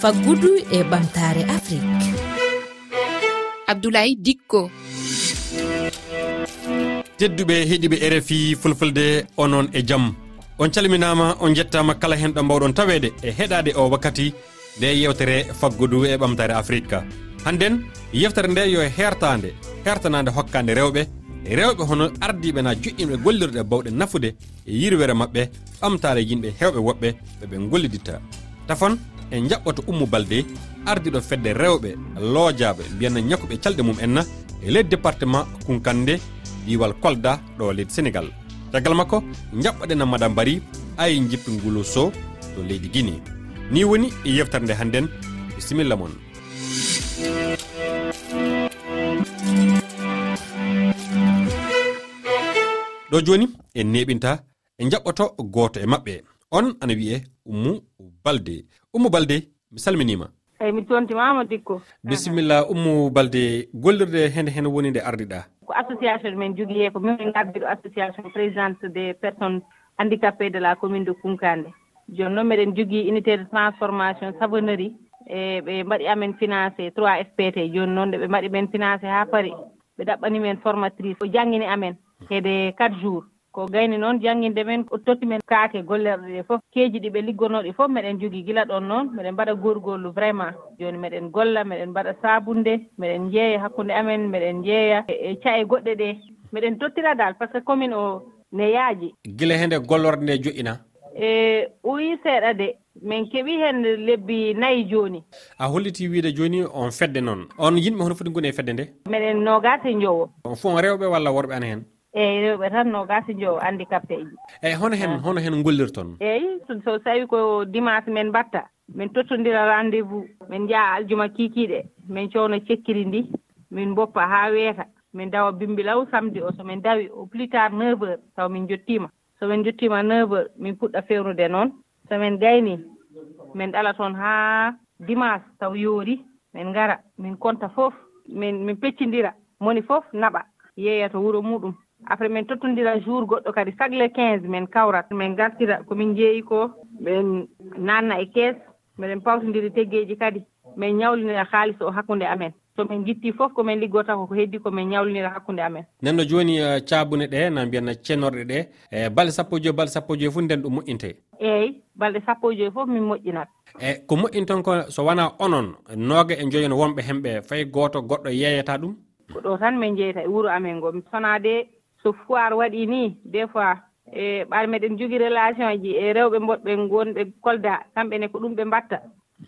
faggudu e ɓamtare afrique. Abdoulaye dikko. Tedduɓe heeɗiɓe rfi fulfulde onon e jaam on calminama on jettama kala hen ɗo mbawɗon tawede e heɗade o wakkati nde yewtere faggudu e ɓamtare afrique hannden yeftere nde yo hertande hertanade hokkande rewɓe rewɓe hono ardiɓe na joƴƴinɓe gollirɗe bawɗe nafude e yirwere mabɓe ɓamtare yimɓe hewɓe woɓɓe ɓeɓe golliditta tafon en jaɓɓoto ummu balde ardiɗo fedde rewɓe loojaɓe mbiyanna ñakkuɓe calɗe mum enna e leydi département kunkande diwal kolda ɗo leydi sénégal. Caggal makko jaɓɓoɗena madame bari ayi jippi ngulu sow to leydi guinée. Ni woni e yewtere nde hannden bisimilla moon ɗo joni en neɓinta en jaɓɓoto goto e maɓɓe. On ana wi'e ummu balde. Ummu balde mi salminima. Eyyi mi tontimama dikko. Bisimilla ummu balde gollirde hende hen woni nde ardiɗa? Ko association men jogui e ko min gabbiɗo association présidente des personnes handicapé de la commune de kunkande joni noon meɗen jogui unité de transformation savonnerie e ɓe mbaɗi amen financé trois fpt joni noon nde ɓe mbaɗi men financé ha paari ɓe ɗaɓɓani men formatrice. O jangguini amen. heede quatre jours. Ko gayni noon jannginde men totti men kaake gollerɗe ɗe fof. Keeji ɗi ɓe liggonoɗi fof meɗen jogii gila ɗon noon meɗen mbaɗa gorgollu vraiment. Jooni meɗen golla meɗen mbaɗa sabunde meɗen jeeya hakkunde amen meɗen jeeya e, e caɗe goɗɗe ɗe. Meɗen tottira dal par ce que commune o ne yaaji. Gila hende gollorde nde joƴƴina e ɓuyi seeɗa de. Min keɓi hen lebbi nayyi joni a holliti wiide joni on fedde noon. On yimɓe hono foti goni e fedde nde? Meɗen nogase jowo on fof on rewɓe walla worɓe ana hen? eeyi rewɓe tan nogas e joyo handicapé ji eyyi hono hen ah. hono hen gollirton eeyi so tawi ko dimanche men mbatta min tottodira rendez vous min njaha aljuma kikiɗe min cowno cekkiri ndi min boppa ha weeta min dawa bimbilaw samedi o somin dawi au plus tard neuf heures taw min jottima somin jottima neuf heures min puɗɗa fewnude noon somin gayni min ɗala toon ha dimanche taw yoori min gara min konta fof min min peccidira moni fof naɓa yeeya to wuro muɗum. après min tottondira jour goɗɗo kadi chaque le quinze min kawrat min gartira komin jeeyi ko min nanna e kees miɗen pawtodiri teggeeji kadi min ñawlinira haalis o hakkunde amen. So min gitti fof komin liggota koko heddi komin ñawlinira hakkunde amen. Nenno jooni eh, caabune ɗe na mbiyanna cenorɗe ɗe e balɗe sappo e joyi balɗe sappo e joyi fof nden ɗum moƴƴinte. Eeyi balɗe sappo e joyi fof min moƴƴinat e ko moƴƴinton ko so wona onon nooga e joyon wonɓe hemɓe fayi gooto goɗɗo yeeyata ɗum? Ko ɗo tan min jeeyata e wuro amen ngo sonaade so foire waɗi ni des fois e ɓaade meɗen jogii relation ji e rewɓe mboɗɓe gonɓe Kolda kamɓene ko ɗum ɓe mbatta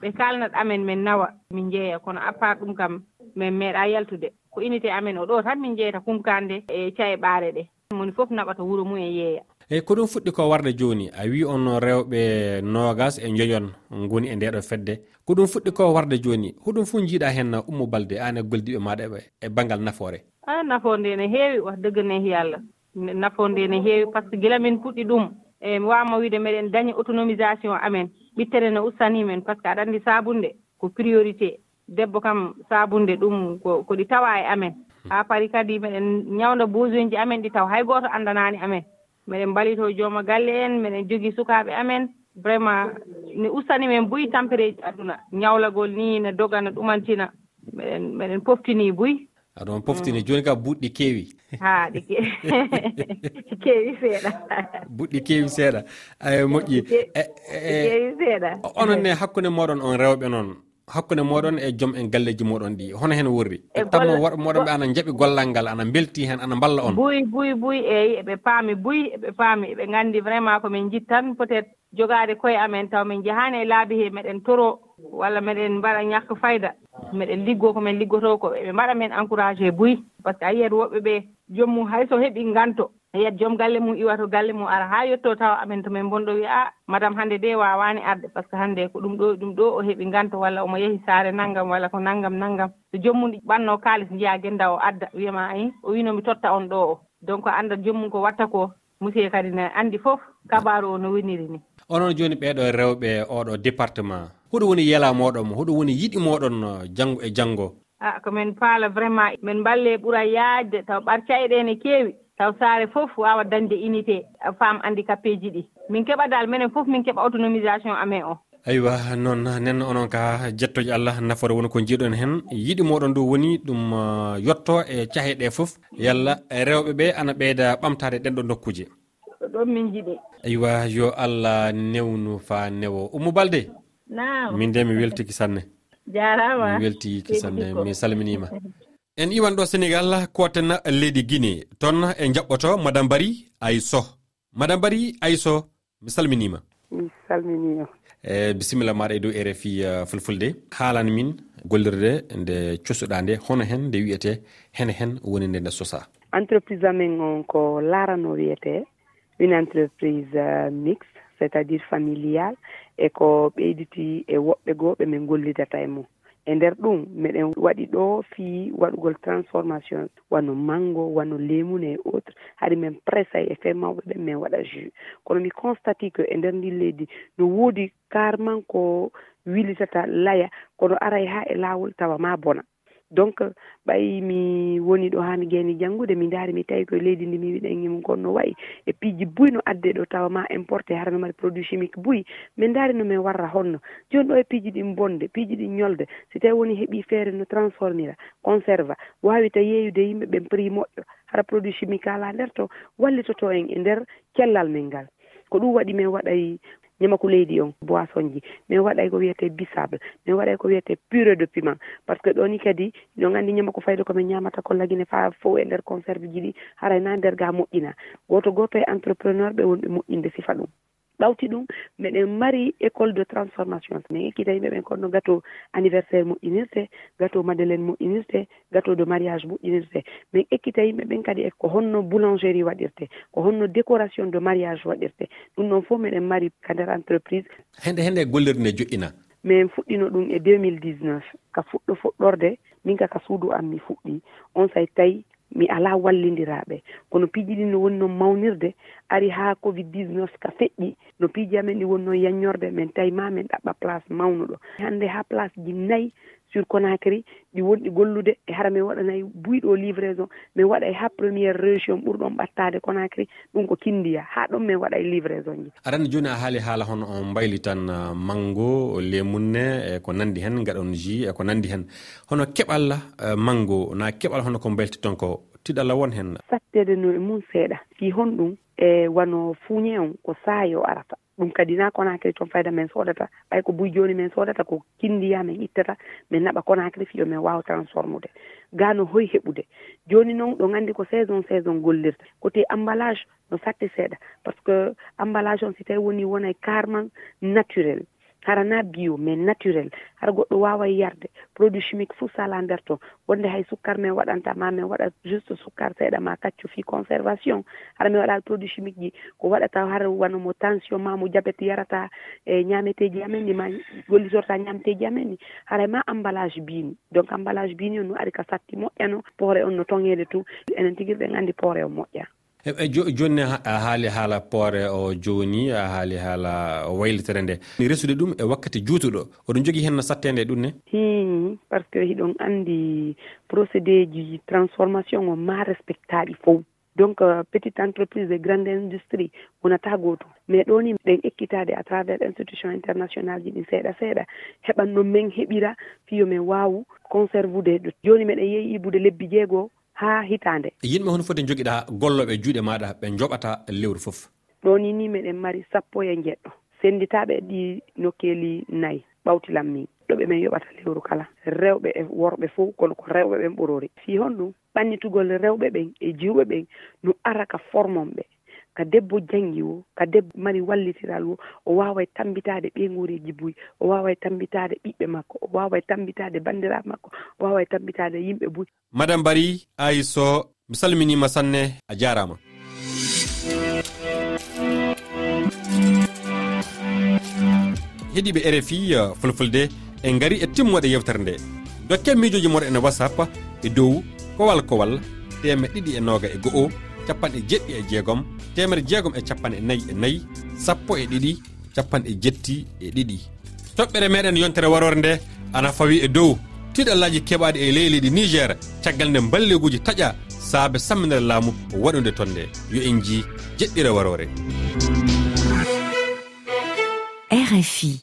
ɓe kalnat amen min nawa min jeeya kono à part ɗum kam min meeɗa yaltude. Ko unité amen o ɗo tan min jeeyata kumkande e Caye ɓaare ɗe. Moni foof naɓata wuuro mum e yeeya. Eyyi ko ɗum fuɗɗi ko warde joni a wi on rewɓe nogas e joyon goni e ndeɗo fedde. Ko ɗum fuɗɗi ko warde joni hoɗum foof jiiɗa hen Oumou Balde an e goldiɓe maɗa e banggal nafoore. Ah, a nafoonde ne heewi. Wax dëgg nehi allah nafoonde ne heewi par ce que gila min puɗɗi ɗum. E mi waawma wiide meɗen dañi autonomisation amen. Ɓittere no ustanimen par ce que aɗa anndi saabunde ko priorité. Debbo kam saabunde ɗum ko ko ɗi tawa e amen. Haa pari kadi meɗen ñawnda besoin ji amen ɗi taw. Hay gooto anndanaani amen. Meɗen mbalito jooma galle en meɗen jogii sukaaɓe amen. Vraiment ne ustani men buyi tampereeji aduna. Ñawlagol ni ne doga ne ɗumantina. Meɗen meɗen poftini buyi aɗon poftini mm. joni ka buɗɗi keewi. Ha ɗi keewi seeɗa. Buɗɗi keewi seeɗa. Ay moƴƴi. E, e, keewi seeɗa. onon ne hakkude moɗon on rewɓe noon hakkude moɗon e joom en galleji moɗon ɗi. Hono hen worri? E Tanno worɓe moɗon ɓe ana jaaɓi gollal ngal ana belti hen ana balla on. Buy buy buy eyyi eɓe paami buy eɓe paami eɓe gandi vraiment komin jittan peut être jogade koye amen taw min jahani e laabi he meɗen toro. walla meɗen mbaɗa ñakka fayda. Meɗen liggo komin liggoto ko ɓe mbaɗa men encouragé e buy. Par ce que a yiyat woɓɓe ɓe joomum hayso heeɓi ganto yiyat joom galle mum iwa to galle mum ara ha yetto tawa amen tomin bonɗo wiya a madame hannde de wawani arde. Par ce que hannde ko ɗum ɗo ɗum ɗo o heeɓi ganto walla omo yeehi saare naggam walla ko naggam naggam so joomum ɓanno kalis jiya guenda o adda wiyama ayi o winomi totta on ɗo o. Donc anda joomum ko watta ko monsieur kadi ne andi foof kabaru o no woniri ni. onon joni ɓeɗo rewɓe oɗo département. Huɗo woni yela yelamoɗon huɗo woni yiɗi moɗon janggo e janggo a komin paala vraiment min balle ɓuura yaajde taw ɓarcayɗe ne keewi taw saare fof wawa dañde unité femme handicapé ji ɗi. Min keɓa dal minen fof min keɓa autonomisation amen o. Aywa noon nen onon ka jettoje allah nafoore woni ko jiiɗon hen. Yiɗi moɗon ndu woni ɗum uh, yetto e cahe ɗe foof yalla rewɓe ɓe ana ɓeyda ɓamtade ɗenɗo dokkuje ɗon min jiɗi aywa yo allah newnu fa newo. Ummu balde? Nam min de mi weltiki sanne. Jarama. Mi weltiki sanne mi salminima. En iwan ɗo sénégal koten leydi guiné toon e jaɓɓoto madame bari ayso. Madame bari ayso mi salminima. Mi salminima. E bisimilla maɗa e dow rfi uh, fulfulde. Haalan min gollirde nde cosuɗa nde hono hen nde wiyete hene hen woni nde nde sosa. Entreprise amen on ko larano wiyete. une entreprise euh, mixte c'est à dire familial e ko ɓeyditi e woɓɓe goo ɓe min gollidata e mum. E nder ɗum miɗen waɗi ɗo fii waɗugol transformation wano mango wano lemune e autre haɗi min pressay e fee mawɓe ɓen min waɗa jus. Kono mi constati que e nder ndi leydi no woodi carman ko wilitata laya kono aray ha e laawol tawa ma bona. donc ɓay mi woni ɗo haa mi geeni janngude mi ndaari mi tawi koye leydi ndi mi wiɗen imo gonno wayi. E piiji buy no adde ɗo tawa ma importé hara haɗa mari produit chimique buy. Min ndaari no min warra honno. Jooni ɗo e piiji ɗin bonde piiji ɗin ñolde. So tawi woni heeɓi feere no transformira conserva. A conserve yeeyude yimɓe ɓen prix moƴƴo hara produit chimique ala nder to wallitoto en e nder cellal men ngal. Ko ɗum waɗi min waɗay ñamaku leydi on boisson ji. Min waɗay ko wiyete bisable min waɗay ko wiyete purée de piment. Par ce que ɗoni kadi no gandi ñamako fayde komin ñamata ko lagine fa fo e nder conserve ji ɗi haray na nder ga moƴƴina. Goto goto e entrepreneur ɓe wonɓe moƴƴinde sifa ɗum. ɓawti ɗum miɗen mari école de transformation min ekkita yimɓe ɓen konno gâteau anniversaire moƴƴinirte gâteau madeleine moƴƴinirte gâteau de mariage moƴƴinirte min ekkita yimɓe ɓen kadi e ko honno boulangerie waɗirte ko honno décoration de mariage waɗirte. Ɗum ɗon fof miɗen mari ka nder entreprise. Hende hende e gollirde nde joƴƴina? Min fuɗɗino ɗum e 2019 ka fuɗɗo fuɗɗorde min ka ka suudu am mi fuɗɗi. On say tawi mi ala wallidiraɓe kono piiji ɗi no wonno mawnirde ari ha covid 19 ka feƴƴi. No piiji amen ɗi wonno yanñorde min tawi ma min ɗaɓɓa place mawnuɗo. Hande ha place ji nayyi sur conacry ɗi wonɗi gollude e hara min waɗanayi buyɗo livraison min waɗa e ha premiére région ɓurɗon ɓattade conacry ɗum ko kindiya ha ɗon min waɗa e livraison ji. Aɗana joni a haali haala hono on mbayli tan uh, mango lemunne e ko nandi hen gaɗon ji e ko nandi hen. Hono keɓal uh, mango na keɓal hono ko mbayltiton ko tiɗalla won hen? Sattede no e mum seeɗa. Fi honɗum e wano fuuñe on ko saayo arata. Ɗum kadi na konakiri toon fayda min soodata. Ɓay ko buy jooni min soodata ko kindiya min ittata min naɓa konakiri fiyo min wawa transformude ga no hoy heɓude. Jooni noon ɗo anndi ko saison saison gollirta. Côté emballage no satti seeɗa. Par ce que emballage on si tawi woni wona e carman naturel. harana bio mais naturel. Har goɗɗo wawa yarde. Produit chimique fuu sala nder to. Wonde hay sukkar min waɗanta ma min waɗa juste sukkar seeɗa ma kaccu fi conservation. Hara min waɗa produit chimique ji ko waɗata har wanamo tension ma mo diabéte yarata e ñameteji amen ni ma gollitorta ñameteji amen ni haray ma emballage bini. Donc emballage bini on no ari ka satti moƴƴano poore on no toŋede tout enen tigirɗen andi poore o moƴƴa. e, e joni a haali haala poore o joni a haali haala waylitere nde. Resude ɗum e wakkati juutuɗo. Oɗon jogii henno sattede e ɗum ne? Hmm, Par ce que hiɗon anndi procédé ji transformation o ma respectaɗi fof. Donc euh, petite entreprise e grande industrie wonata gooto mais ɗo ni ɗen ekkitade à travers institution international ji ɗin seeɗa seeɗa. Heɓan men heɓira fiyo min waawu conservude joni meɗen yehi ibude lebbi jeegoo. ha hitande. Yimɓe hono foti joguiɗa golloɓe juuɗe maɗa ɓe joɓata lewru foof ɗoni ni meɗen mari sappo e jeɗɗo senditaɓe ɗi nokkeli nayyi ɓawtilam min ɗoɓe men yoɓata lewru kala. Rewɓe e worɓe fof kono ko rewɓe ɓen ɓorori fi hon ɗum ɓannitugol rewɓe ɓen e jiwɓe ɓen no ara ka formom ɓe. ka debbo jangi o ka debbo mari wallitiral o o waway tambitade ɓeyguriji buy o waway tambitade ɓiɓɓe makko o waway tambitade bandiraɓe makko o waway tambitade yimɓe buy. Madame bari aiso mi salminima sanne a jarama. Heeɗiɓe rfi uh, fulfulde en gari e timmoɗe yewtere nde. Dokken miijoji moɗo e ene whatsapp e dow kowal kowal temeɗɗiɗi e noga e go'o capanɗe jeɗɗi e jeegom temere jeegom e capanɗe nayyi e nayyi sappo e ɗiɗi capanɗe jetti e ɗiɗi. Toɓɓere meɗen yontere warore nde ana fawi e dow tiɗallaji keɓaɗi e ley leydi niger caggal nde balleguji taƴa saabe samminere laamu waɗude ton nde yo en ji jeɗɗire warore. Rfi